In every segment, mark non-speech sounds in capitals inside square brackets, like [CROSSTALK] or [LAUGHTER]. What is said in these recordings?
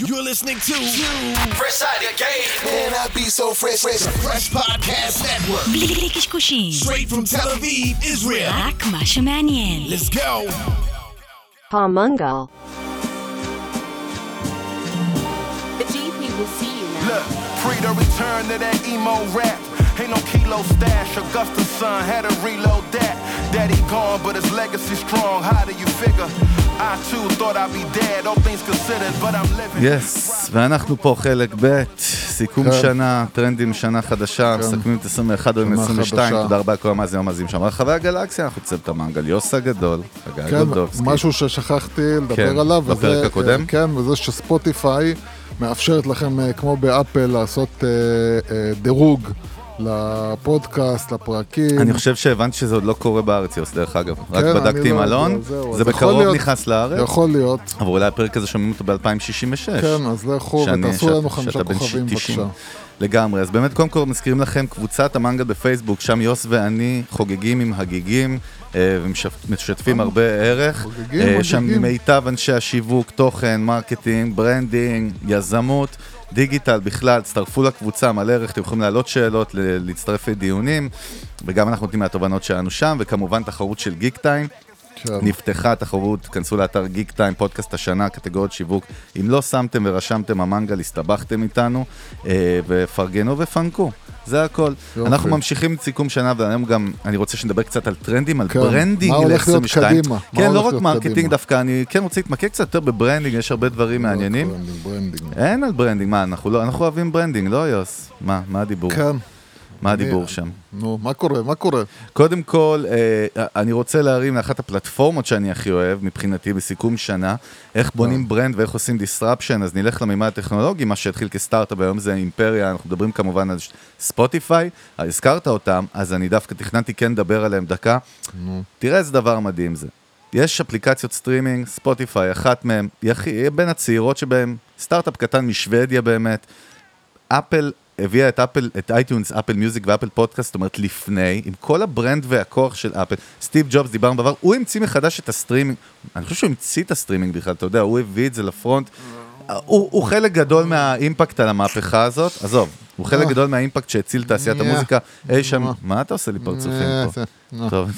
You're listening to Fresh Out the Game. Man, I be so fresh, fresh. Fresh Podcast Network. בלי קשקושים, Straight from Tel Aviv, Israel. רק מה שמעניין. Let's go. Palmungal. The GP will see you now. Look, free to return to that emo rap. Ain't no kilo stash. Augusta's son had to reload that. Daddy gone, but his legacy strong. How do you figure? I too thought I'd be dead, all things considered, but I'm living. יס, ואנחנו פה חלק ב', סיכום כן. שנה, טרנדים, שנה חדשה, כן. מסכמים את 21 או שנה 22, חדשה. תודה רבה לכל המאזינים והמאזינים שם. רחבי הגלקסיה, אנחנו צוות המנגל, יוס הגדול, חגי כן, גולדובסקי. משהו ששכחתי לדבר כן, עליו, בפרק וזה, הקודם? כן, וזה שספוטיפיי מאפשרת לכם, אה, כמו באפל, לעשות אה, אה, דירוג לפודקאסט, לפרקים. אני חושב שהבנתי שזה עוד לא קורה בארץ, יוס, דרך אגב. רק כן, אני בדקתי עם לא אלון, זה בקרוב להיות- נכנס לארץ, יכול להיות, אבל אולי הפרק הזה שומעים אותו ב-2066. כן, אז לכו ותעשו לנו חמישה כוכבים 90. בבקשה. לגמרי, אז באמת קודם כל מזכירים לכם קבוצת המנגל בפייסבוק, שם יוס ואני חוגגים עם הגיגים אה, ומשתפים הרבה ערך. חוגגים, אה, שם חוגגים. מיטב אנשי השיווק, תוכן, marketing, branding, יזמות, דיגיטל בכלל, תצטרפו לקבוצה, מלא ערך, אתם יכולים להעלות שאלות, להצטרף לדיונים, וגם אנחנו נותנים מהתובנות שלנו שם, וכמובן תחרות של גיק טיים. כן. נפתחה תחרות, כנסו לאתר גיק טיים, פודקאסט השנה, קטגוריות שיווק. אם לא שמתם ורשמתם המנגל, הסתבכתם איתנו, אה, ופרגנו ופנקו. זה הכל. יופי. אנחנו ממשיכים את סיכום שנה, והיום גם אני רוצה שנדבר קצת על טרנדים, על כן, branding מה הולך להיות ל-22. קדימה? מה כן, לא רק marketing קדימה? דווקא, אני כן רוצה להתמקד קצת יותר ב branding, יש הרבה דברים מעניינים. branding, branding. אין על branding, מה, אנחנו לא, אנחנו אוהבים branding, לא יוס? מה, מה הדיבור? כן, מה הדיבור שם? נו, מה קורה? מה קורה? קודם כל, אה, אני רוצה להרים לאחת הפלטפורמות שאני הכי אוהב, מבחינתי, בסיכום שנה, איך בונים brand ואיך עושים disruption, אז נלך למימד הטכנולוגי, מה שהתחיל כסטארט-אפ, היום זה אימפריה, אנחנו מדברים כמובן על ספוטיפיי, אה, הזכרת אותם, אז אני דווקא תכננתי כן לדבר עליהם דקה. תראה איזה דבר מדהים זה. יש אפליקציות סטרימינג, ספוטיפיי, אחת מהן, בין הצעירות שבהן, סטארט-אפ קטן משוודיה באמת, אפל הביאה את אפל, את אייטיונס, אפל מיוזיק ואפל פודקאסט, זאת אומרת לפני, עם כל ה brand והכוח של אפל. סטיב ג'ובס, דיברנו בעבר, הוא המציא מחדש את הסטרימינג, אני חושב שהוא המציא את הסטרימינג בכלל, אתה יודע, הוא הביא את זה ל front. הוא, הוא חלק גדול מהאימפקט על המהפכה הזאת, עזוב, הוא חלק. גדול מהאימפקט שהציל תעשיית. המוזיקה אי שם, מה? אתה עושה לי פרצופים פה? טוב,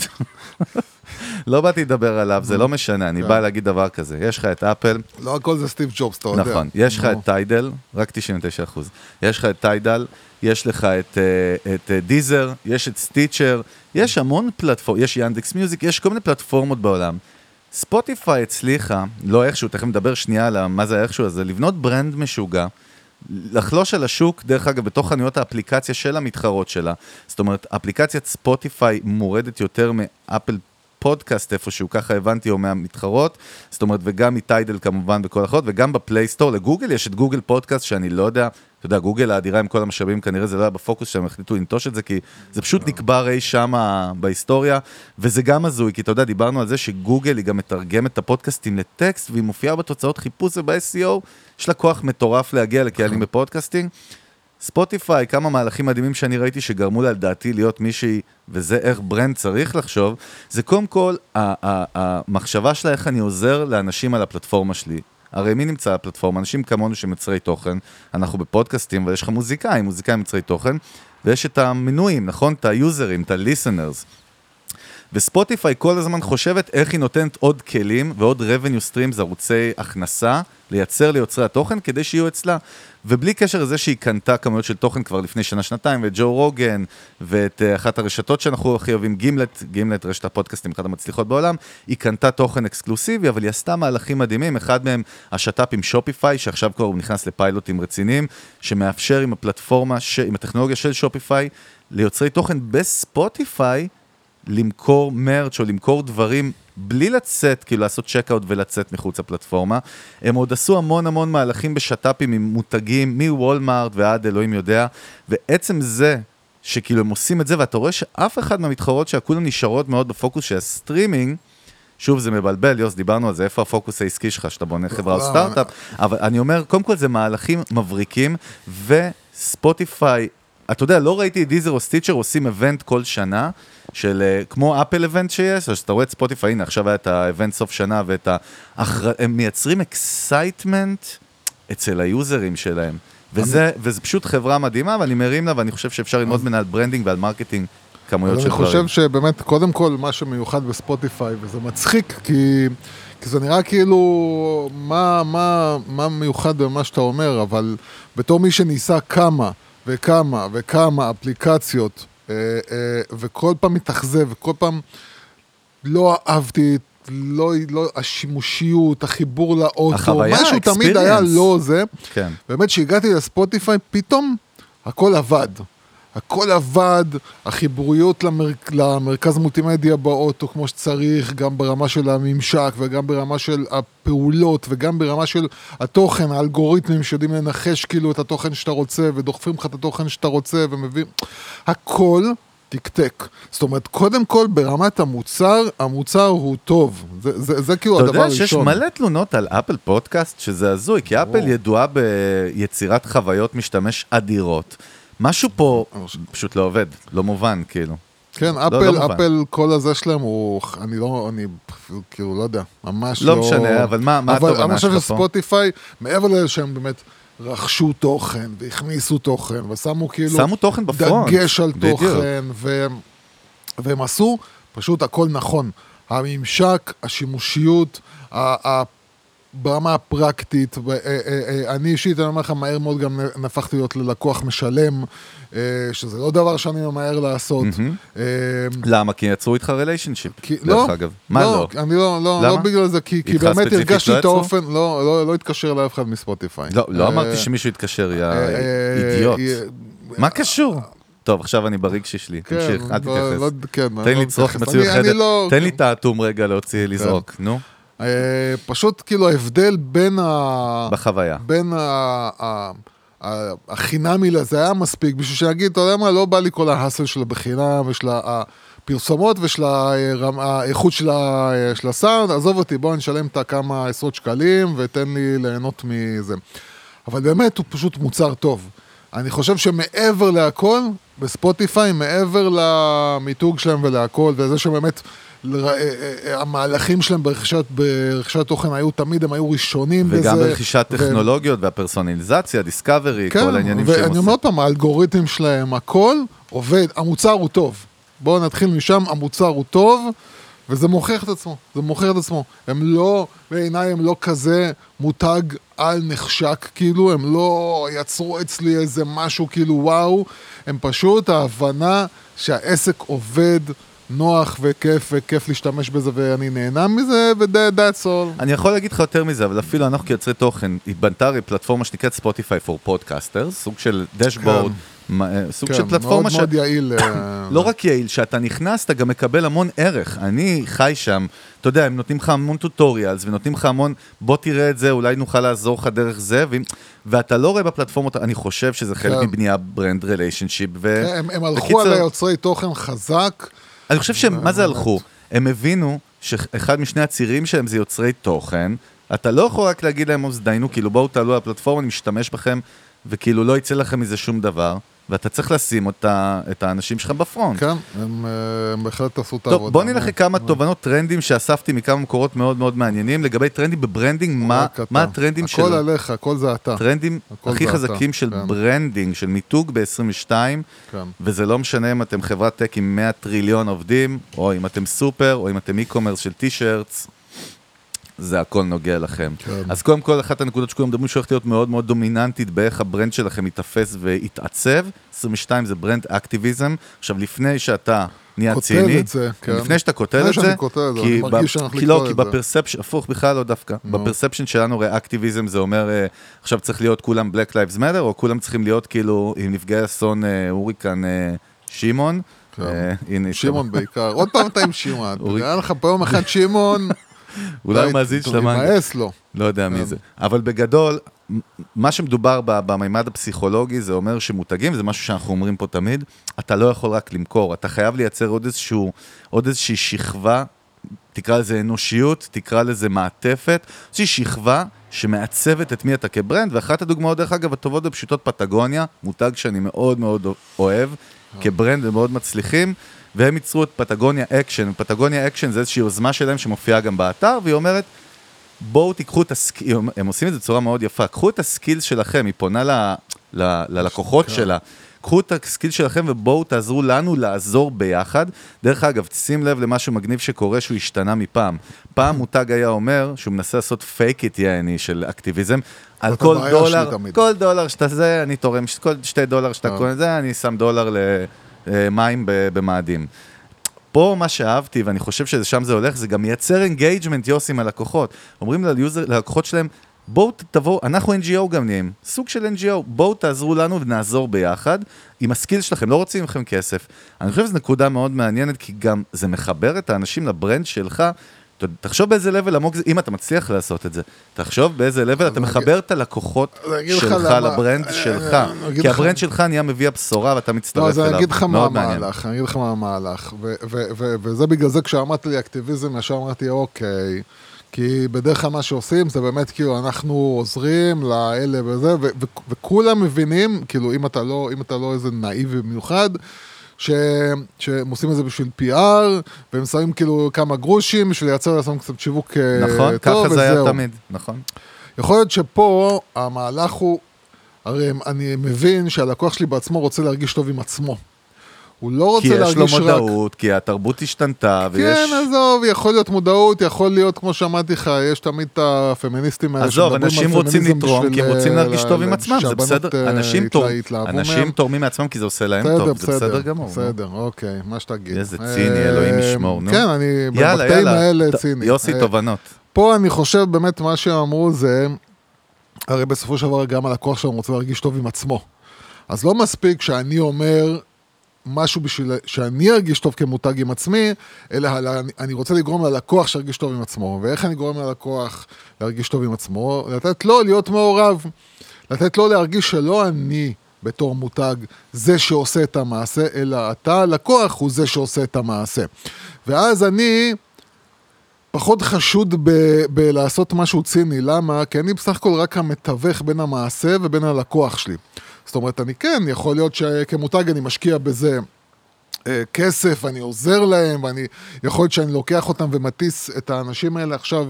לא באתי לדבר עליו, זה לא משנה, אני כן. בא להגיד דבר כזה, יש לך את אפל, לא הכל זה סטיב ג'ובס, אתה יודע. נכון, יש לך. את טיידל, רק 99 אחוז. יש לך את טיידל, יש לך את, אה, את אה, דיזר, יש את סטיצ'ר, יש המון פלטפורמות, יש ינדקס מיוזיק, יש כל מיני פלטפורמות בעולם. ספוטיפיי הצליחה, לא איכשהו, תכף נדבר שנייה על מה זה האיכשהו הזה, לבנות brand משוגע. לחלוש על השוק, דרך אגב, בתוך חנויות האפליקציה של המתחרות שלה. זאת אומרת, אפליקציית ספוטיפיי מורדת יותר מאפל פודקאסט איפשהו, ככה הבנתי, או מהמתחרות. זאת אומרת, וגם מטיידל כמובן וכל האחרות, וגם בפלייסטור, לגוגל יש את גוגל פודקאסט, שאני לא יודע, אתה יודע, גוגל האדירה עם כל המשאבים, כנראה זה לא היה בפוקוס שהם החליטו לנטוש את זה, כי זה פשוט נקבר אי שמה בהיסטוריה, וזה גם הזוי, כי אתה יודע, דיברנו על זה שגוגל היא גם מתרגמת את הפודקאסטים לטקסט, והיא מופיעה בתוצאות חיפוש וב-SEO, יש לה כוח מטורף להגיע לקהלים בפודקאסטים. ספוטיפיי, כמה מהלכים מדהימים שאני ראיתי שגרמו לה לדעתי להיות מישהי, וזה איך ברנד צריך לחשוב, זה קודם כל המחשבה שלה איך אני עוזר לאנשים על הפלטפורמה שלי. הרי מי נמצא על הפלטפורמה? אנשים כמונו שמצרי תוכן, אנחנו בפודקאסטים, ויש לך מוזיקאים, מוזיקאים מצרי תוכן, ויש את המנויים, נכון? את היוזרים, את ה-listeners. וספוטיפיי כל הזמן חושבת איך היא נותנת עוד כלים ועוד revenue streams, ערוצי הכנסה, לייצר ליוצרי התוכן כדי שיהיו אצלה. ובלי קשר לזה שהיא קנתה כמויות של תוכן כבר לפני שנה-שנתיים, ואת ג'ו רוגן, ואת uh, אחת הרשתות שאנחנו הכי אוהבים, גימלט, גימלט, רשת הפודקאסטים, אחת המצליחות בעולם, היא קנתה תוכן אקסקלוסיבי, אבל היא עשתה מהלכים מדהימים, אחד מהם השת"פ עם שופיפיי, שעכשיו כבר הוא נכנס לפיילוטים רציניים, שמאפשר עם הפלטפורמה, ש... עם הטכנולוגיה של שופיפיי, ליוצרי תוכן בספוטיפיי, למכור merch או למכור דברים בלי לצאת, כאילו לעשות checkout ולצאת מחוץ לפלטפורמה. הם עוד עשו המון המון מהלכים בשת"פים עם מותגים מוולמארט ועד אלוהים יודע, ועצם זה שכאילו הם עושים את זה, ואתה רואה שאף אחד מהמתחרות שכולם נשארות מאוד בפוקוס של הסטרימינג, שוב, זה מבלבל, יוס, דיברנו על זה, איפה הפוקוס העסקי שלך, שאתה בונה חברה או סטארט-אפ, אבל אני אומר, קודם כל זה מהלכים מבריקים, וספוטיפיי, אתה יודע, לא ראיתי את דיזר או סטיצ'ר עושים event כל שנה, של אה, כמו אפל event שיש, אז אתה רואה את ספוטיפיי, הנה, עכשיו היה את ה event סוף שנה, ואת ה... אחר... הם מייצרים excitement אצל היוזרים שלהם. וזה, וזה פשוט חברה מדהימה, ואני מרים לה, ואני חושב שאפשר ללמוד ממנה על branding ועל marketing כמויות של אני דברים. חושב שבאמת, קודם כל, מה שמיוחד בספוטיפיי, וזה מצחיק, כי, כי זה נראה כאילו, מה, מה, מה מיוחד במה שאתה אומר, אבל בתור מי שניסה כמה וכמה וכמה אפליקציות, וכל פעם מתאכזב, וכל פעם לא אהבתי, לא, לא, השימושיות, החיבור לאוטו, החוויה, משהו תמיד היה. לא זה. כן. באמת, כשהגעתי לספוטיפיי, פתאום הכל עבד. הכל עבד, החיבוריות למר... למרכז מולטימדיה באוטו כמו שצריך, גם ברמה של הממשק וגם ברמה של הפעולות וגם ברמה של התוכן, האלגוריתמים שיודעים לנחש כאילו את התוכן שאתה רוצה ודוחפים לך את התוכן שאתה רוצה ומביאים... הכל תקתק. זאת אומרת, קודם כל ברמת המוצר, המוצר הוא טוב. זה, זה, זה כאילו אתה הדבר יודע הראשון. שיש מלא תלונות על אפל פודקאסט, שזה הזוי, כי אפל ידועה ביצירת חוויות משתמש אדירות. משהו פה פשוט לא עובד, לא מובן, כאילו. כן, לא אפל, מובן. אפל, כל הזה שלהם הוא, אני לא, אני כאילו, לא יודע, ממש לא לא... משנה, אבל מה- מה אבל התובנה אני חושב שלך פה? שספוטיפיי, מעבר לזה שהם באמת רכשו תוכן, והכניסו תוכן, ושמו כאילו... שמו תוכן בפרונט, דגש על בדיוק. תוכן, ו... והם עשו פשוט הכל נכון. הממשק, השימושיות. ברמה הפרקטית, אה, אה, אה, אני אישית, אני אומר לך, מהר מאוד גם נהפכתי להיות ללקוח משלם, שזה לא דבר שאני ממהר לעשות. למה? כי יצרו איתך ריליישנשיפ, דרך לא, אגב. מה לא? אני לא, לא? לא בגלל זה, כי, באמת הרגשתי לא את? האופן, לא, לא, לא התקשר לאף אחד מספוטיפיי. לא, לא אמרתי שמישהו יתקשר, יא אידיוט. מה קשור? טוב, עכשיו אני ברגשי שלי, כן, תמשיך, אל לא- לא- תתייחס. כן, תן לי לא אני- אני חדר, לא- תן לי את האטום רגע להוציא, לזרוק, נו, פשוט כאילו ההבדל בין ה... בחוויה. בין ה... החינמי לזה היה מספיק בשביל שיגיד, אתה יודע מה, לא בא לי כל ההאסל של הבחינם ושל הפרסומות ושל האיכות של הסאונד, עזוב אותי, בוא נשלם את הכמה עשרות שקלים ותן לי ליהנות מזה. אבל באמת הוא פשוט מוצר טוב. אני חושב שמעבר להכל, בספוטיפיי, מעבר למיתוג שלהם ולהכל, וזה שבאמת אה, אה, אה, המהלכים שלהם ברכישת, ברכישת תוכן היו תמיד, הם היו ראשונים בזה. וגם ברכישת ו- טכנולוגיות והפרסונליזציה, דיסקאברי, כן, כל העניינים שהם ואני אומר עושים. עוד פעם, האלגוריתם שלהם, הכל עובד, המוצר הוא טוב. בואו נתחיל משם, המוצר הוא טוב, וזה מוכיח את עצמו, זה מוכיח את עצמו. הם לא, בעיניי הם לא כזה מותג על נחשק, כאילו, הם לא יצרו אצלי איזה משהו כאילו וואו, הם פשוט ההבנה שהעסק עובד. נוח וכיף וכיף להשתמש בזה ואני נהנה מזה ו- that's all. אני יכול להגיד לך יותר מזה, אבל אפילו אנחנו כיוצרי תוכן, התבנתה הרי פלטפורמה שנקראת Spotify for Podcasters, סוג של dashboard, מה- אה, סוג של כן, פלטפורמה מאוד מאוד יעיל. [COUGHS] אה, לא רק יעיל, שאתה נכנס, אתה גם מקבל המון ערך. אני חי שם, אתה יודע, הם נותנים לך המון tutorials, ונותנים לך המון, בוא תראה את זה, אולי נוכל לעזור לך דרך זה, ואם, ואתה לא רואה בפלטפורמות, אני חושב שזה חלק כן. מבנייה brand relationship, ו... כן, הם, הם הלכו בקיצור, על היוצרי תוכן חזק. אני חושב שהם, מה זה. הלכו? הם הבינו שאחד משני הצירים שלהם זה יוצרי תוכן, אתה לא יכול רק להגיד להם, אז דיינו, כאילו בואו תעלו על הפלטפורמה, אני משתמש בכם, וכאילו לא יצא לכם מזה שום דבר, ואתה צריך לשים אותה, את האנשים שלך ב front. כן, הם, אה, הם בהחלט עשו את העבודה. טוב, בוא נלך לכמה נו. תובנות טרנדים שאספתי מכמה מקורות מאוד מאוד מעניינים לגבי טרנדים ב branding, מה. מה הטרנדים של... הכל עליך, הכל זה אתה. טרנדים הכי חזקים אתה, של כן. branding, של מיתוג ב-22, כן. וזה לא משנה אם אתם חברת tech עם 100 טריליון עובדים, או אם אתם סופר, או אם אתם e-commerce של T-shirts, זה הכל נוגע לכם. כן. אז קודם כל, אחת הנקודות שכולם מדברים שהולכת להיות מאוד מאוד דומיננטית באיך ה brand שלכם יתאפס ויתעצב. 22 זה brand activism. עכשיו, לפני שאתה נהיה ציני, כותב את זה, כן. לפני שאתה כותב את זה, כותב כי ב- כי לא, כי. ב perception, הפוך בכלל לא דווקא. ב perception שלנו, הרי אקטיביזם זה אומר, אה, עכשיו צריך להיות כולם Black Lives Matter, או כולם צריכים להיות כאילו עם נפגעי אסון אה, הוריקן אה, שמעון. כן. הנה, שמעון בעיקר. עוד פעם אתה עם שמעון. היה לך פה יום אחד שמעון. אולי הוא די, מאזין של המנגל. מבאס לו. לא יודע מי כן. זה. אבל בגדול, מה שמדובר במימד הפסיכולוגי, זה אומר שמותגים, זה משהו שאנחנו אומרים פה תמיד, אתה לא יכול רק למכור, אתה חייב לייצר עוד איזשהו, עוד איזושהי שכבה, תקרא לזה אנושיות, תקרא לזה מעטפת, איזושהי שכבה שמעצבת את מי אתה כ brand, ואחת הדוגמאות, דרך אגב, הטובות ופשוטות, פטגוניה, מותג שאני מאוד מאוד אוהב, כ brand ומאוד מצליחים. והם ייצרו את פטגוניה אקשן, פטגוניה אקשן זה איזושהי יוזמה שלהם שמופיעה גם באתר, והיא אומרת, בואו תיקחו את ה skill, הם עושים את זה בצורה מאוד יפה, קחו את ה skill שלכם, היא פונה ל, ל, ללקוחות שלה. קחו את ה skill שלכם ובואו תעזרו לנו לעזור ביחד. דרך אגב, שים לב למשהו מגניב שקורה שהוא השתנה מפעם. פעם מותג היה אומר שהוא מנסה לעשות fake it יעני של אקטיביזם. על כל דולר. כל דולר שאתה זה, אני תורם, כל שתי דולר שאתה אה. קונה זה, אני שם דולר למים במאדים. פה מה שאהבתי, ואני חושב ששם זה הולך, זה גם מייצר engagement, יוסי, עם הלקוחות. אומרים ל user, ללקוחות שלהם, בואו תבואו, אנחנו NGO גם נהיים, סוג של NGO, בואו תעזרו לנו ונעזור ביחד עם ה skill שלכם, לא רוצים מכם כסף. אני חושב שזו נקודה מאוד מעניינת, כי גם זה מחבר את האנשים ל brand שלך. תחשוב באיזה level עמוק זה, אם אתה מצליח לעשות את זה, תחשוב באיזה level אתה מחבר את הלקוחות שלך ל brand אני- שלך. אגיד כי ה brand שלך נהיה מביא הבשורה ואתה לא, מצטרף אז אליו. אני אגיד לך מה מאוד מעניין. המהלך, אני אגיד לך מה המהלך. וזה בגלל זה כשאמרת לי אקטיביזם, ישר אמרתי, אוקיי. כי בדרך כלל מה שעושים זה באמת כאילו אנחנו עוזרים לאלה וזה, וכולם מבינים, כאילו אם אתה לא, אם אתה לא איזה נאיבי במיוחד, שהם עושים את זה בשביל PR, והם שמים כאילו כמה גרושים בשביל לייצר לעצמם קצת שיווק אה, נכון, טוב, ככה זה היה וזהו. תמיד, נכון. יכול להיות שפה המהלך הוא, הרי אני מבין שהלקוח שלי בעצמו רוצה להרגיש טוב עם עצמו. הוא לא רוצה כי יש להרגיש לו רק... מודעות, כי התרבות השתנתה, ויש... כן, עזוב, יכול להיות מודעות, יכול להיות, כמו שאמרתי לך, יש תמיד את הפמיניסטים האלה עזוב, אנשים רוצים לתרום, כי הם רוצים אה, להרגיש טוב עם עצמם, זה בסדר. אה, אנשים תור- אנשים. תורמים מעצמם כי זה עושה להם בסדר, טוב, זה בסדר גמור. בסדר, אוקיי, מה שתגיד. איזה אה, ציני, אלוהים ישמור, נו. כן, אני, יאללה, יאללה. ציני. יוסי, אה, תובנות. פה אני חושב באמת מה שהם אמרו זה, הרי בסופו של דבר גם הלקוח שלנו רוצה להרגיש טוב עם עצמו. אז לא מספיק שאני אומר משהו בשביל שאני ארגיש טוב כמותג עם עצמי, אלא אני רוצה לגרום ללקוח שירגיש טוב עם עצמו. ואיך אני גורם ללקוח להרגיש טוב עם עצמו? לתת לו להיות מעורב. לתת לו להרגיש שלא אני בתור מותג זה שעושה את המעשה, אלא אתה, הלקוח, הוא זה שעושה את המעשה. ואז אני פחות חשוד ב- בלעשות משהו ציני, למה? כי אני בסך הכל רק המתווך בין המעשה ובין הלקוח שלי. זאת אומרת, אני כן, יכול להיות שכמותג אני משקיע בזה אה, כסף, אני עוזר להם, ואני, יכול להיות שאני לוקח אותם ומטיס את האנשים האלה עכשיו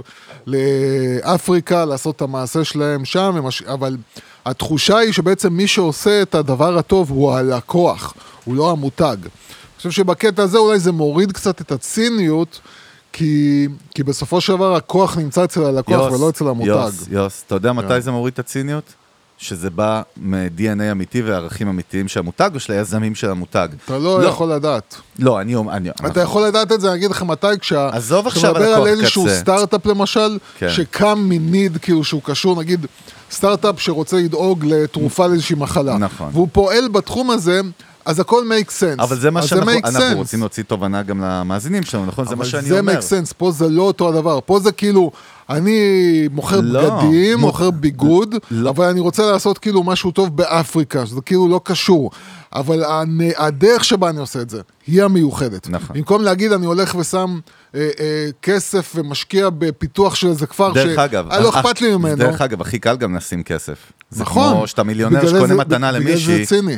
לאפריקה, לעשות את המעשה שלהם שם. אבל התחושה היא שבעצם מי שעושה את הדבר הטוב הוא הלקוח, הוא לא המותג. אני חושב שבקטע הזה אולי זה מוריד קצת את הציניות, כי, כי בסופו של דבר הכוח נמצא אצל הלקוח ולא אצל המותג. יוס, יוס, אתה יודע כן. מתי זה מוריד את הציניות? שזה בא מ-DNA אמיתי וערכים אמיתיים של המותג או של היזמים של המותג. אתה לא, יכול לדעת. לא, אני... אני אתה יכול לדעת את זה, אני אגיד לך מתי, כשה... עזוב עכשיו כשאתה מדבר על הלקוח איזשהו. סטארט-אפ למשל, כן. שקם מניד כאילו שהוא קשור, נגיד, סטארט-אפ שרוצה לדאוג לתרופה לאיזושהי מחלה. נכון. והוא פועל בתחום הזה, אז הכל make sense. אבל זה מה שאנחנו אנחנו sense. רוצים להוציא תובנה גם למאזינים שלנו, נכון? זה מה שאני אבל אומר. זה make sense, פה זה לא אותו הדבר, פה זה כאילו, אני מוכר לא, בגדים, מו- מוכר ביגוד, לא. אבל אני רוצה לעשות כאילו משהו טוב באפריקה, שזה כאילו לא קשור. אבל הנ- הדרך שבה אני עושה את זה, היא המיוחדת. נכון. במקום להגיד, אני הולך ושם אה, אה, כסף ומשקיע בפיתוח של איזה כפר, דרך ש- אגב, אה, לא אך- אכפת לי ממנו. דרך אגב, הכי קל גם לשים כסף. זה נכון. כמו שאתה מיליונר בגלל שקונה זה- מתנה בגלל למישהי. זה ציני.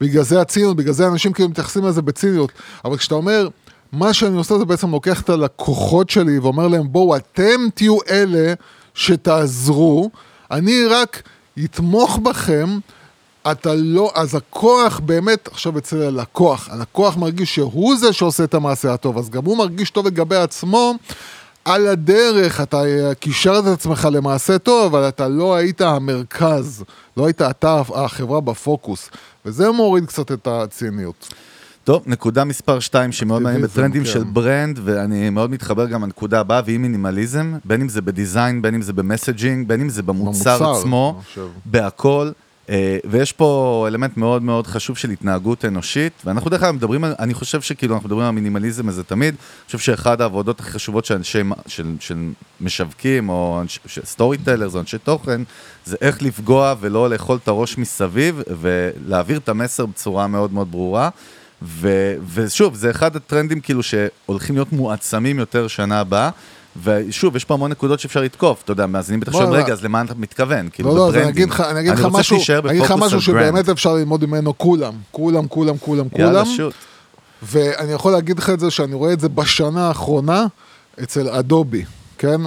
בגלל זה הציניות, בגלל זה אנשים כאילו מתייחסים לזה בציניות. אבל כשאתה אומר, מה שאני עושה זה בעצם לוקח את הלקוחות שלי ואומר להם, בואו, אתם תהיו אלה שתעזרו, אני רק אתמוך בכם. אתה לא, אז הכוח באמת, עכשיו אצל הלקוח, הלקוח מרגיש שהוא זה שעושה את המעשה הטוב, אז גם הוא מרגיש טוב לגבי עצמו. על הדרך אתה קישרת את עצמך למעשה טוב, אבל אתה לא היית המרכז, לא היית אתה החברה בפוקוס, וזה מוריד קצת את הציניות. טוב, נקודה מספר 2 שמאוד מעניין בטרנדים כן. של brand, ואני מאוד מתחבר גם לנקודה הבאה, והיא מינימליזם, בין אם זה ב design, בין אם זה ב messaging, בין אם זה במוצר במוצר, עצמו. בהכל. אה, ויש פה אלמנט מאוד מאוד חשוב של התנהגות אנושית, ואנחנו דרך אגב מדברים, על- אני חושב שכאילו אנחנו מדברים על מינימליזם הזה תמיד, אני חושב שאחד העבודות הכי חשובות של אנשי, של, של משווקים, או אנש- storytellers, או אנשי תוכן, זה איך לפגוע ולא לאכול את הראש מסביב, ולהעביר את המסר בצורה מאוד מאוד ברורה. ו, ושוב, זה אחד הטרנדים כאילו שהולכים להיות מועצמים יותר שנה הבאה. ושוב, יש פה המון נקודות שאפשר לתקוף, אתה יודע, מאזינים בטח שואלים, לא. רגע, אז למה אתה מתכוון? כאילו, לא, לא, אני. אגיד לך, אני אגיד לך רוצה משהו, אני אגיד לך משהו. שבאמת אפשר ללמוד ממנו כולם, כולם, כולם, כולם, יאללה, כולם, shoot. ואני יכול להגיד לך את זה שאני רואה את זה בשנה האחרונה אצל אדובי. כן?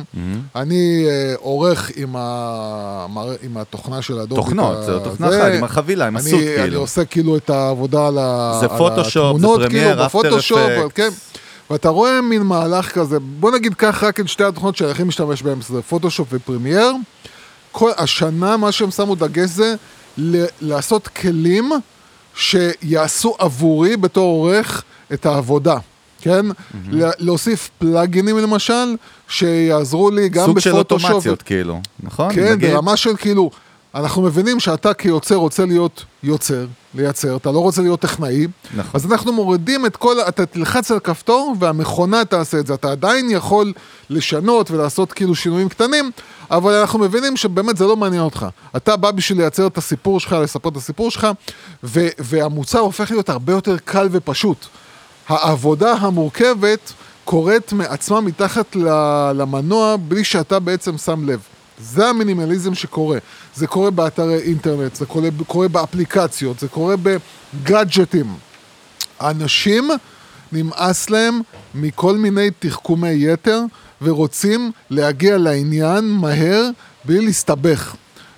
אני אה, עורך עם, ה... עם התוכנה של אדובי. תוכנות, זה תוכנה אחת, עם החבילה, עם אני- ה suite, אני כאילו. עושה כאילו את העבודה על, ה... זה על פוטושופ, זה התמונות, פרמייר, כאילו, בפוטושופ. כן. ואתה רואה מין מהלך כזה, בוא נגיד קח רק את שתי התוכנות שאני הכי משתמש בהן, זה פוטושופ ופרמייר. כל השנה מה שהם שמו דגש זה ל- לעשות כלים שיעשו עבורי בתור עורך את העבודה, כן? לה- להוסיף פלאגינים למשל, שיעזרו לי גם סוג של. אוטומציות, כאילו, נכון? כן, נגיד- ברמה של כאילו, אנחנו מבינים שאתה כיוצר רוצה להיות יוצר, לייצר, אתה לא רוצה להיות טכנאי, נכון. אז אנחנו מורידים את כל, אתה תלחץ על כפתור והמכונה תעשה את זה, אתה עדיין יכול לשנות ולעשות כאילו שינויים קטנים, אבל אנחנו מבינים שבאמת זה לא מעניין אותך. אתה בא בשביל לייצר את הסיפור שלך, לספר את הסיפור שלך, ו- והמוצר הופך להיות הרבה יותר קל ופשוט. העבודה המורכבת קורית מעצמה מתחת למנוע בלי שאתה בעצם שם לב. זה המינימליזם שקורה. זה קורה באתרי אינטרנט, זה קורה, קורה באפליקציות, זה קורה בגאדג'טים. אנשים נמאס להם מכל מיני תחכומי יתר ורוצים להגיע לעניין מהר בלי להסתבך.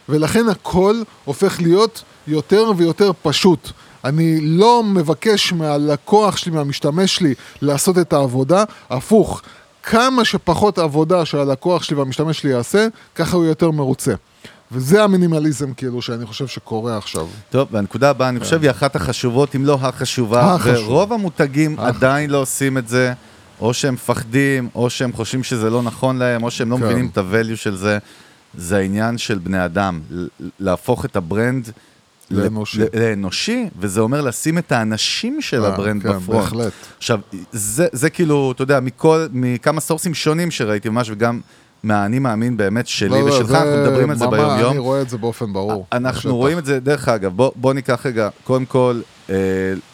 ולכן הכל הופך להיות יותר ויותר פשוט. אני לא מבקש מהלקוח שלי, מהמשתמש שלי, לעשות את העבודה, הפוך. כמה שפחות עבודה שהלקוח שלי והמשתמש שלי יעשה, ככה הוא יותר מרוצה. וזה המינימליזם כאילו שאני חושב שקורה עכשיו. טוב, והנקודה הבאה, אני חושב, היא אחת החשובות, אם לא החשובה, כן. החשובה. ורוב המותגים עדיין לא עושים את זה, או שהם מפחדים, או שהם חושבים שזה לא נכון להם, או שהם לא כן. מבינים את ה-value של זה. זה העניין של בני אדם, להפוך את ה brand לאנושי. לאנושי, וזה אומר לשים את האנשים של אה, ה brand כן, ב front. בהחלט. עכשיו, זה, זה כאילו, אתה יודע, מכל, מכמה source ים שונים שראיתי ממש, וגם מהאני מאמין באמת שלי לא, לא, ושלך, אנחנו מדברים על זה ביום-יום. אני רואה את זה באופן ברור. אנחנו בשטח. רואים את זה, דרך אגב, בוא, בוא ניקח רגע, קודם כל, אה,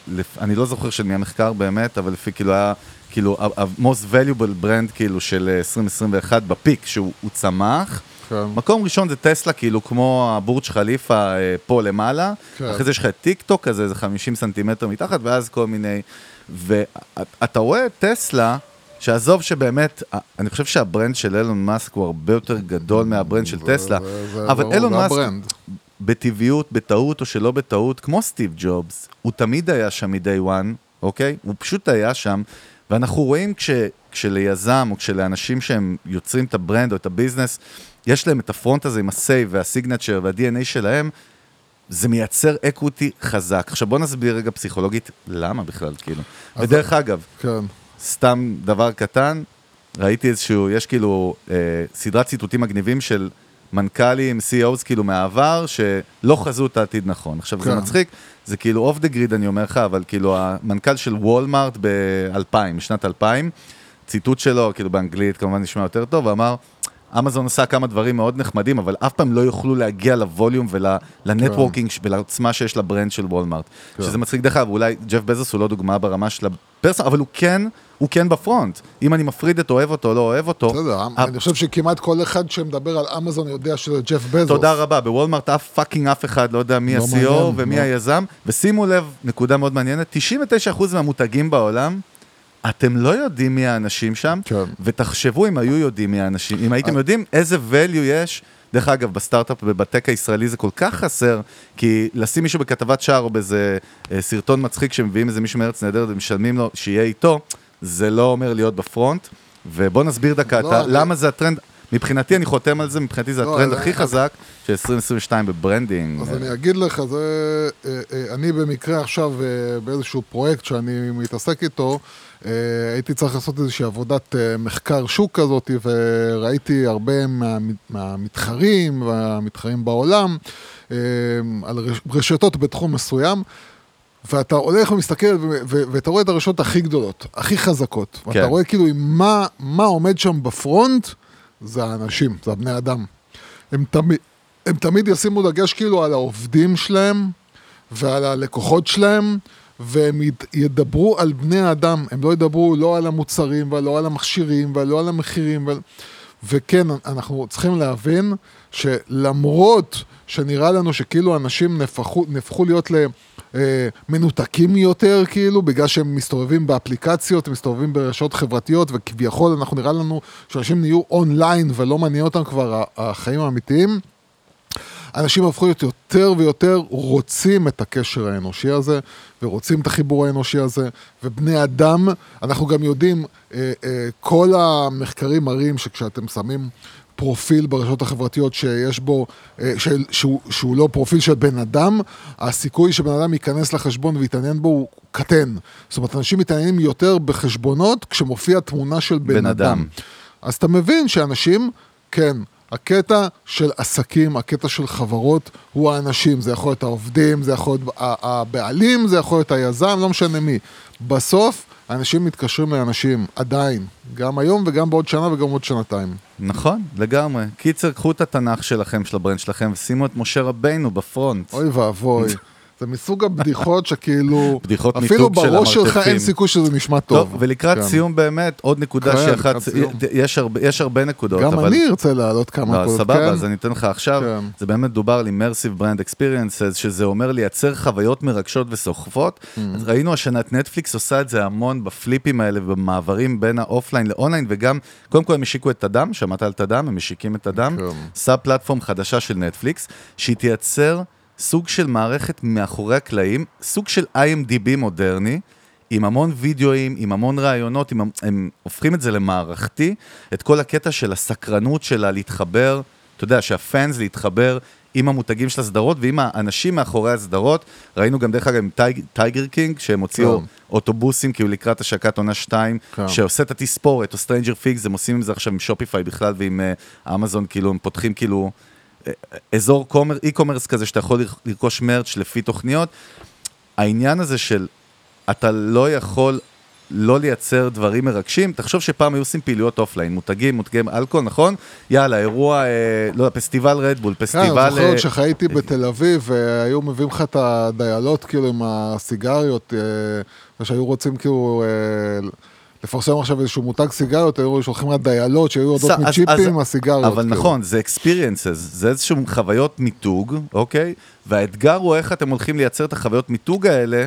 לפ, אני לא זוכר של מי המחקר באמת, אבל לפי כאילו היה, כאילו, ה-most valuable brand כאילו של אה, 2021 ב peak, שהוא הוא צמח. כן. מקום ראשון זה טסלה, כאילו כמו הבורג' ח'ליפה אה, פה למעלה, כן. אחרי זה יש לך את טיק טוק כזה, איזה 50 סנטימטר מתחת, ואז כל מיני... ואתה רואה טסלה, שעזוב שבאמת, אה, אני חושב שה brand של אילון מאסק הוא הרבה יותר גדול מה brand של טסלה, אבל אילון מאסק. בטבעיות, בטעות או שלא בטעות, כמו סטיב ג'ובס, הוא תמיד היה שם מ-day one, אוקיי? הוא פשוט היה שם, ואנחנו רואים כש, כשליזמים או כשלאנשים שהם יוצרים את ה brand או את ה business, יש להם את ה front הזה עם ה-face וה-signature וה-DNA שלהם, זה מייצר equity חזק. עכשיו בוא נסביר רגע פסיכולוגית למה בכלל, כאילו. ודרך אגב, כן. סתם דבר קטן, ראיתי איזשהו, יש כאילו אה, סדרת ציטוטים מגניבים של מנכ"לים, CEOs כאילו מהעבר, שלא חזו את העתיד נכון. עכשיו זה כן. מצחיק, זה כאילו off the grid אני אומר לך, אבל כאילו המנכ"ל של וולמארט ב-2000, בשנת 2000, ציטוט שלו, כאילו באנגלית כמובן נשמע יותר טוב, ואמר, אמזון עשה כמה דברים מאוד נחמדים, אבל אף פעם לא יוכלו להגיע ל volume ול networking ולעוצמה שיש לברנד של וולמארט. כן. שזה מצחיק דרך אגב, אולי ג'ף בזוס הוא לא דוגמה ברמה של ה person, אבל הוא כן, הוא כן בפרונט. אם אני מפריד את אוהב אותו או לא אוהב אותו, בסדר, אני חושב שכמעט כל אחד שמדבר על אמזון יודע שזה ג'ף בזוס. תודה רבה, בוולמארט אף fucking אף אחד לא יודע מי לא ה-CEO מעניין, ומי לא. היזם, ושימו לב, נקודה מאוד מעניינת, 99% מהמותגים בעולם, אתם לא יודעים מי האנשים שם, כן. ותחשבו אם היו יודעים מי האנשים, אם הייתם יודעים איזה value יש, דרך אגב, בסטארט-אפ ובטק הישראלי זה כל כך חסר, כי לשים מישהו בכתבת שער או באיזה אה, סרטון מצחיק שמביאים איזה מישהו מארץ נהדרת ומשלמים לו שיהיה איתו, זה לא אומר להיות בפרונט, ובוא נסביר דקה, לא, אתה- אני- למה זה הטרנד, מבחינתי אני חותם על זה, מבחינתי זה לא, הטרנד אני- הכי חזק של 2022 ב branding. אז אני אגיד לך, זה... אה, אה, אני במקרה עכשיו באיזשהו פרויקט שאני מתעסק איתו, הייתי צריך לעשות איזושהי עבודת אה, מחקר שוק כזאת, וראיתי הרבה מה- מהמתחרים והמתחרים בעולם אה, על רש- רשתות בתחום מסוים. ואתה הולך ומסתכל ו- ו- ואתה רואה את הרשתות הכי גדולות, הכי חזקות. כן. ואתה רואה כאילו מה, מה עומד שם בפרונט, זה האנשים, זה הבני אדם. הם תמיד, הם תמיד ישימו דגש כאילו על העובדים שלהם ועל הלקוחות שלהם, והם ידברו על בני האדם, הם לא ידברו לא על המוצרים ולא על המכשירים ולא על המחירים. ו... וכן, אנחנו צריכים להבין שלמרות שנראה לנו שכאילו אנשים נפחו, נהפכו להיות אה, מנותקים יותר, כאילו, בגלל שהם מסתובבים באפליקציות, הם מסתובבים ברשתות חברתיות, וכביכול אנחנו נראה לנו שאנשים נהיו אונליין ולא מעניין אותם כבר החיים האמיתיים. אנשים הפכו להיות יותר ויותר רוצים את הקשר האנושי הזה, ורוצים את החיבור האנושי הזה, ובני אדם, אנחנו גם יודעים, אה, אה, כל המחקרים מראים שכשאתם שמים פרופיל ברשתות החברתיות שיש בו, אה, של, שהוא, שהוא לא פרופיל של בן אדם, הסיכוי שבן אדם ייכנס לחשבון ויתעניין בו הוא קטן. זאת אומרת, אנשים מתעניינים יותר בחשבונות כשמופיע תמונה של בן, בן אדם. אדם. אז אתה מבין שאנשים, כן, הקטע של עסקים, הקטע של חברות, הוא האנשים. זה יכול להיות העובדים, זה יכול להיות הבעלים, זה יכול להיות היזם, לא משנה מי. בסוף, אנשים מתקשרים לאנשים, עדיין. גם היום וגם בעוד שנה וגם בעוד שנתיים. נכון, לגמרי. קיצר, קחו את התנ"ך שלכם, של הברנד שלכם, ושימו את משה רבינו בפרונט. אוי ואבוי. [LAUGHS] זה מסוג הבדיחות שכאילו, [LAUGHS] בדיחות אפילו מיתוג של בראש שלך המרתפים. אין סיכוי שזה נשמע טוב. טוב, ולקראת כן. סיום באמת, עוד נקודה כן, שאחת. יש הרבה- יש הרבה נקודות, גם אבל... אני ארצה להעלות כמה לא, נקודות, סבבה, כן? אז אני אתן לך עכשיו, כן. זה באמת דובר על immersive brand experiences, שזה אומר לייצר חוויות מרגשות וסוחפות. Mm-hmm. ראינו השנה את נטפליקס עושה את זה המון ב flipים האלה, במעברים בין האופליין לאונליין, וגם, קודם כל הם השיקו את תודום, שמעת על תודום, הם משיקים את תודום, כן. sub platform חדשה של נטפליקס, שהיא תייצר סוג של מערכת מאחורי הקלעים, סוג של IMDB מודרני. עם המון וידאוים, עם המון רעיונות, עם, הם הופכים את זה למערכתי, את כל הקטע של הסקרנות שלה להתחבר, אתה יודע, שה fans להתחבר עם המותגים של הסדרות ועם האנשים מאחורי הסדרות. ראינו גם דרך אגב עם טייג, Tiger King, שהם הוציאו כן. אוטובוסים כאילו לקראת השקת עונה 2, כן. שעושה את התספורת, או Stranger Things, הם עושים עם זה עכשיו עם שופיפיי בכלל ועם אה, אמזון, כאילו הם פותחים כאילו אזור e-commerce כזה שאתה יכול לרכוש merch לפי תוכניות. העניין הזה של אתה לא יכול לא לייצר דברים מרגשים, תחשוב שפעם היו עושים פעילויות אופליין, מותגים, מותגים אלכוהול, נכון? יאללה, אירוע, אה, לא יודע, פסטיבל רדבול, כן, פסטיבל... אני זוכר אה, עוד שחייתי בתל אביב, והיו מביאים לך את הדיילות, כאילו, עם הסיגריות, אה, ושהיו רוצים כאילו אה, לפרסם עכשיו איזשהו מותג סיגריות, היו שולחים לך דיילות שהיו אז- מצ'יפים עם הסיגריות. אבל כאילו. נכון, זה experiences, זה איזשהו חוויות מיתוג, אוקיי? והאתגר הוא איך אתם הולכים לייצר את החוויות מיתוג האלה,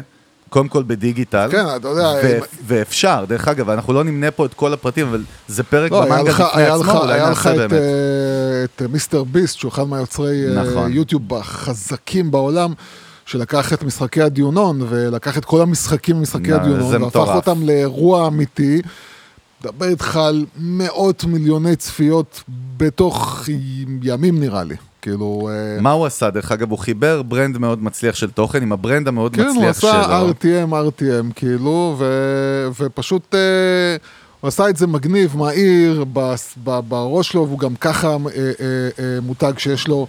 קודם כל בדיגיטל. כן, אתה יודע, ו- אם- ואפשר, דרך אגב, אנחנו לא נמנה פה את כל הפרטים, אבל זה פרק לא, היה במנגה לך, בפני היה עצמו, לך, אולי היה לך נעשה באמת. אה, את מיסטר ביסט, שהוא אחד מהיוצרי אה, נכון. יוטיוב החזקים בעולם, שלקח את משחקי הדיונון, ולקח את כל המשחקים ממשחקי הדיונון, והפך מטורף. אותם לאירוע אמיתי. מדבר איתך על מאות מיליוני צפיות בתוך ימים נראה לי. כאילו... אה, מה הוא עשה? דרך אגב, הוא חיבר ברנד מאוד מצליח של תוכן עם הברנד המאוד כן, הוא מצליח שלו. עשה RTM, RTM, כאילו, ו... ופשוט אה, הוא עשה את זה מגניב, מהיר, בראש שלו, והוא גם ככה אה, אה, אה, מותג שיש לו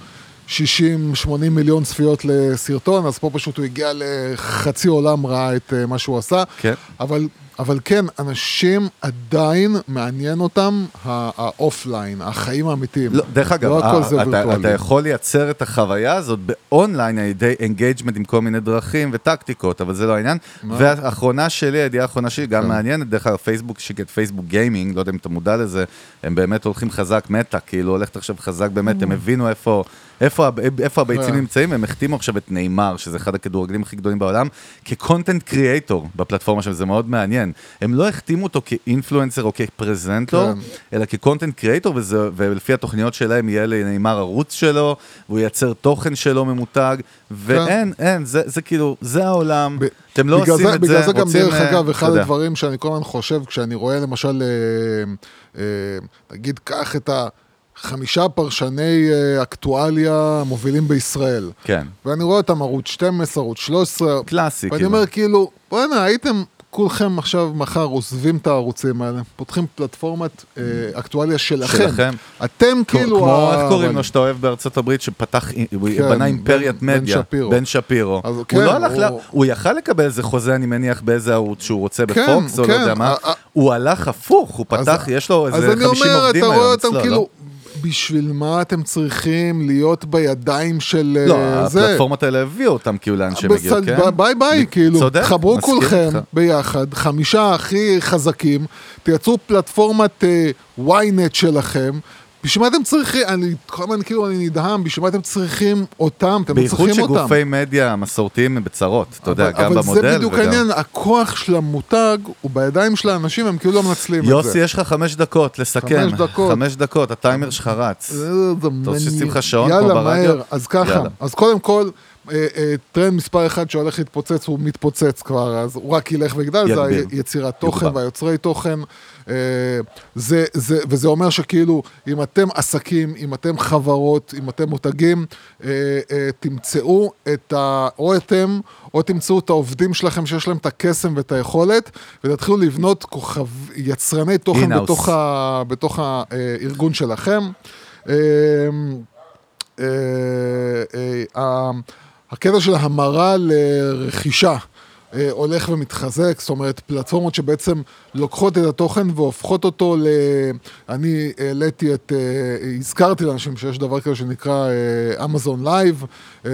60-80 מיליון צפיות לסרטון, אז פה פשוט הוא הגיע לחצי עולם ראה את אה, מה שהוא עשה. כן. אבל, אבל כן, אנשים עדיין מעניין אותם האופליין, החיים האמיתיים. לא, דרך אגב, לא הכל זה אה, אתה, וירטואלי. אתה יכול לייצר את החוויה הזאת באונליין על ידי engagement עם כל מיני דרכים וטקטיקות, אבל זה לא העניין. והאחרונה שלי, הידיעה האחרונה שלי, גם כן. מעניינת, דרך אגב, פייסבוק, שיקט פייסבוק גיימינג, לא יודע אם אתה מודע לזה, הם באמת הולכים חזק, מטא, כאילו הולכת עכשיו חזק באמת, הם הבינו איפה... איפה, איפה הביצים כן. נמצאים, הם החתימו עכשיו את נאמר, שזה אחד הכדורגלים הכי גדולים בעולם, כקונטנט קריאייטור בפלטפורמה שלהם, זה מאוד מעניין. הם לא החתימו אותו כאינפלואנסר או כפרזנטור, כן. אלא כקונטנט קריאייטור, וזה- ולפי התוכניות שלהם יהיה לנאמר ערוץ שלו, והוא ייצר תוכן שלו ממותג, ואין, אין, זה, זה כאילו, זה העולם, ב- אתם לא בגלל עושים זה, את בגלל זה, זה גם רוצים, דרך אה, אגב, אחד יודע. הדברים שאני כל הזמן חושב, כשאני רואה למשל, אה, אה, נגיד, קח את החמישה פרשני אה, אקטואליה המובילים בישראל. כן, ואני רואה אותם ערוץ 12, ערוץ 13. קלאסי, ואני כאילו. אומר כאילו, בוא'נה, הייתם כולכם עכשיו, מחר, עוזבים את הערוצים האלה, פותחים פלטפורמת אה, אקטואליה שלכם. שלכם. אתם כאילו... כמו, איך קוראים לו שאתה אוהב בארצות הברית, שפתח, הוא כן, בנה בן- אימפריית בן מדיה, שפירו. בן שפירו. הוא כן, לא הלך, הוא- ל... הוא יכל לקבל איזה חוזה, אני מניח, באיזה ערוץ שהוא רוצה כן, בפוקס, או לא כן, יודע מה. הוא הלך הפוך, הוא פתח, יש לו אז איזה אני 50 אומר, עובדים אתה רואה היום אותם אצלו, כאילו, לא? בשביל מה אתם צריכים להיות בידיים של לא, אה, זה? הפלטפורמות האלה הביאו אותם כאילו לאן שהם הגיעו, כן? bye bye, כאילו, צודק, חברו כולכם איתך. ביחד, חמישה הכי חזקים, תייצרו פלטפורמת ynet שלכם, בשביל מה אתם צריכים, אני כל הזמן כאילו אני נדהם, בשביל מה אתם צריכים אותם, אתם לא בייחוד צריכים אותם. שגופי מדיה מסורתיים הם בצרות, אתה יודע, אבל- גם במודל אבל זה בדיוק וגם... העניין, הכוח של המותג הוא בידיים של האנשים, הם כאילו לא מנצלים את זה. יוסי, יש לך חמש דקות לסכם. חמש דקות. חמש דקות, הטיימר שלך רץ. אתה רוצה ששים לך שעון כמו יאללה, ברדיו? מהר. אז ככה, יאללה. אז קודם כל, טרנד מספר אחד שהולך להתפוצץ, הוא מתפוצץ כבר, אז הוא רק ילך ויגדל, זה. היצירת תוכן. והיוצרי תוכן. אה, זה, זה, וזה אומר שכאילו, אם אתם עסקים, אם אתם חברות, אם אתם מותגים, אה, אה, תמצאו את ה... או אתם, או תמצאו את העובדים שלכם שיש להם את הקסם ואת היכולת, ותתחילו לבנות כוכב, יצרני תוכן In-house. בתוך, ה, בתוך הארגון שלכם. אה, אה, אה, הקטע של המרה לרכישה אה, הולך ומתחזק, זאת אומרת פלטפורמות שבעצם לוקחות את התוכן והופכות אותו ל... אני העליתי את... אה, הזכרתי לאנשים שיש דבר כזה שנקרא Amazon Live,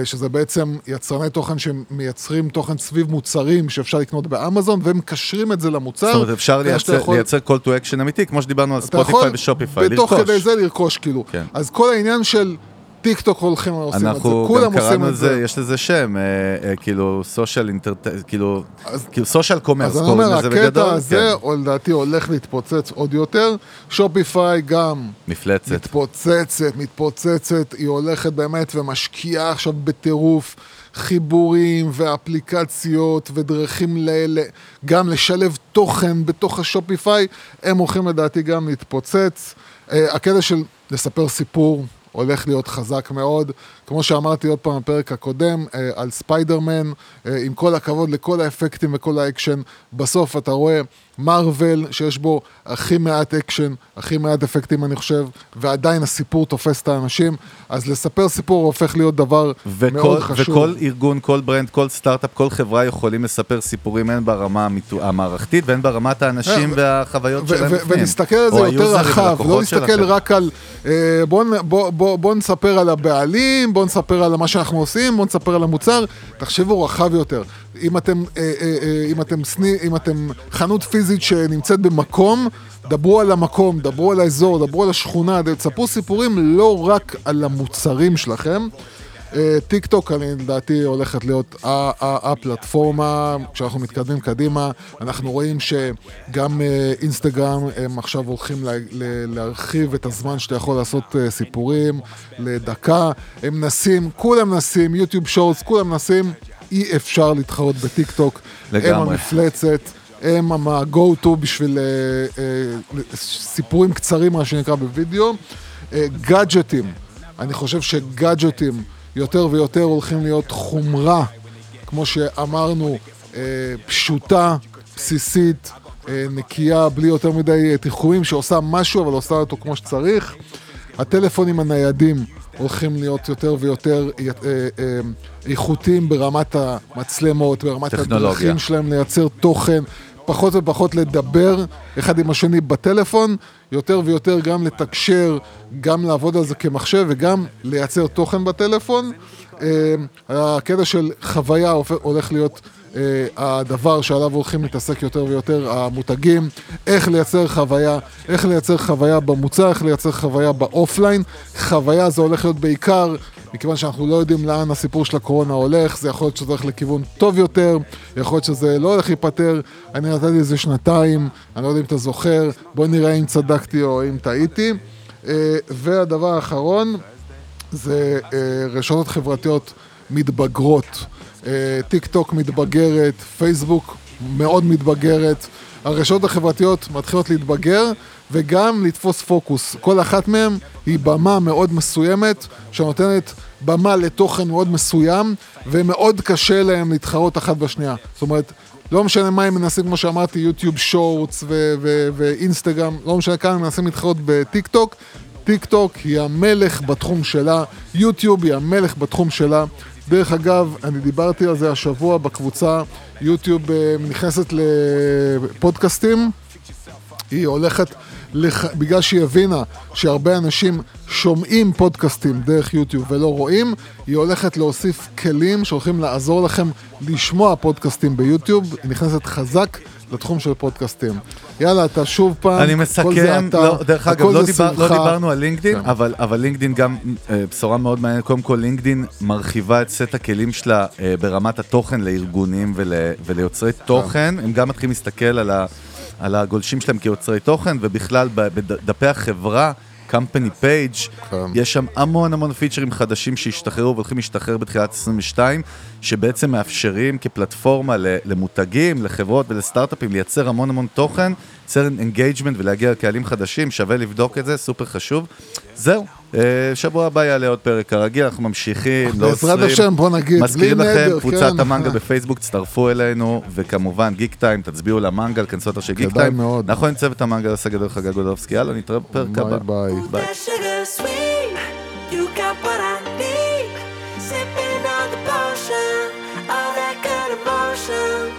שזה בעצם יצרני תוכן שמייצרים תוכן סביב מוצרים שאפשר לקנות באמזון והם מקשרים את זה למוצר. זאת אומרת, אפשר לייצר יכול- לייצר call to action אמיתי, כמו שדיברנו על ספוטיפיי ושופיפיי, בתוך לרכוש. כדי זה לרכוש כאילו. כן. אז כל העניין של טיק טוק הולכים ועושים את זה, אנחנו כולם גם עושים קראנו את זה. לזה, יש לזה שם, אה, אה, כאילו סושיאל אינטרט... כאילו, סושיאל קומרס אז אני קוראים אומר, לזה הקטע בגדול. הזה, כן. לדעתי, הולך להתפוצץ עוד יותר. שופיפיי גם מפלצת. מתפוצצת, מתפוצצת, היא הולכת באמת ומשקיעה עכשיו בטירוף חיבורים ואפליקציות ודרכים ל... ל- גם לשלב תוכן בתוך השופיפיי, הם הולכים לדעתי גם להתפוצץ. אה, הקטע של לספר סיפור הולך להיות חזק מאוד. כמו שאמרתי עוד פעם בפרק הקודם, אה, על ספיידרמן, אה, עם כל הכבוד לכל האפקטים וכל האקשן, בסוף אתה רואה מארוול שיש בו הכי מעט אקשן, הכי מעט אפקטים אני חושב, ועדיין הסיפור תופס את האנשים, אז לספר סיפור הופך להיות דבר וכל, מאוד חשוב. וכל ארגון, כל ברנד, כל סטארט-אפ, כל חברה יכולים לספר סיפורים הן ברמה המערכתית והן ברמת האנשים ו- והחוויות ו- שלהם ו- בפנים. ונסתכל על זה יותר רחב, לא נסתכל. רק על אה, בוא, נ- בוא, בוא, בוא נספר על הבעלים, בוא נספר על מה שאנחנו עושים, בוא נספר על המוצר, תחשבו רחב יותר. אם אתם, אה, אה, אה, אם אתם, סני, אם אתם חנות פיזית שנמצאת במקום, דברו על המקום, דברו על האזור, דברו על השכונה, תספרו סיפורים לא רק על המוצרים שלכם. טיק טוק, אני לדעתי, הולכת להיות הפלטפורמה, כשאנחנו מתקדמים קדימה, אנחנו רואים שגם אינסטגרם, הם עכשיו הולכים להרחיב את הזמן שאתה יכול לעשות סיפורים לדקה, הם מנסים, כולם מנסים, יוטיוב שורטס, כולם מנסים, אי אפשר להתחרות בטיק טוק, הם לגמרי. המפלצת. הם ה-go to בשביל אה, אה, סיפורים קצרים, מה שנקרא בווידאו. אה, גאדג'טים, אני חושב שגאדג'טים יותר ויותר הולכים להיות חומרה, כמו שאמרנו, אה, פשוטה, בסיסית, אה, נקייה, בלי יותר מדי אה, תחכומים, שעושה משהו, אבל עושה אותו כמו שצריך. הטלפונים הניידים הולכים להיות יותר ויותר אה, אה, איכותיים ברמת המצלמות, ברמת טכנולוגיה. הדרכים שלהם לייצר תוכן, פחות ופחות לדבר אחד עם השני בטלפון, יותר ויותר גם לתקשר, גם לעבוד על זה כמחשב וגם לייצר תוכן בטלפון. אה, הקטע של חוויה הולך להיות אה, הדבר שעליו הולכים להתעסק יותר ויותר המותגים, איך לייצר חוויה, איך לייצר חוויה במוצר, איך לייצר חוויה באופליין. חוויה זה הולך להיות בעיקר, מכיוון שאנחנו לא יודעים לאן הסיפור של הקורונה הולך, זה יכול להיות שזה הולך לכיוון טוב יותר, יכול להיות שזה לא הולך להיפתר. אני נתתי לזה שנתיים, אני לא יודע אם אתה זוכר, בוא נראה אם צדקתי או אם טעיתי. אה, והדבר האחרון, זה אה, רשתות חברתיות מתבגרות. אה, טיק טוק מתבגרת, פייסבוק מאוד מתבגרת. הרשתות החברתיות מתחילות להתבגר וגם לתפוס פוקוס. כל אחת מהן היא במה מאוד מסוימת, שנותנת במה לתוכן מאוד מסוים, ומאוד קשה להם להתחרות אחת בשנייה. זאת אומרת, לא משנה מה הם מנסים, כמו שאמרתי, יוטיוב שורטס ואינסטגרם, לא משנה כמה הם מנסים להתחרות בטיק טוק, טיק טוק היא המלך בתחום שלה, יוטיוב היא המלך בתחום שלה. דרך אגב, אני דיברתי על זה השבוע בקבוצה, יוטיוב אה, נכנסת לפודקאסטים, היא הולכת לח... בגלל שהיא הבינה שהרבה אנשים שומעים פודקאסטים דרך יוטיוב ולא רואים, היא הולכת להוסיף כלים שהולכים לעזור לכם לשמוע פודקאסטים ביוטיוב, היא נכנסת חזק לתחום של פודקאסטים. יאללה, אתה שוב פעם, אני מסכם, לא, דרך אגב, לא, דיבר, לא. דיברנו על לינקדין, כן. אבל, אבל לינקדין גם אה, בשורה מאוד מעניינת, קודם כל לינקדין מרחיבה את סט הכלים שלה אה, ברמת התוכן לארגונים ול, וליוצרי כן. תוכן, הם גם מתחילים להסתכל על, ה, על הגולשים שלהם כיוצרי תוכן, ובכלל בדפי החברה. Company page, כן. יש שם המון המון פיצ'רים חדשים שהשתחררו והולכים להשתחרר בתחילת 22, שבעצם מאפשרים כפלטפורמה למותגים, לחברות ולסטארט-אפים לייצר המון המון תוכן, לייצר אינגייג'מנט ולהגיע לקהלים חדשים, שווה לבדוק את זה, סופר חשוב. זהו, שבוע הבא יעלה עוד פרק כרגיל, אנחנו ממשיכים, לא בעזרת עוצרים. השם, בוא נגיד, מזכירים בלי לכם, קבוצת כן. המנגל [LAUGHS] בפייסבוק, תצטרפו אלינו, וכמובן גיק טיים, תצביעו למנגל, כנסו אתר של גיק כדאי טיים. מאוד. אנחנו עם צוות המנגל, הסגל דרך חגג גודובסקי, יאללה, נתראה בפרק הבא. ביי ביי. potion,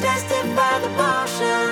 tested by the motion.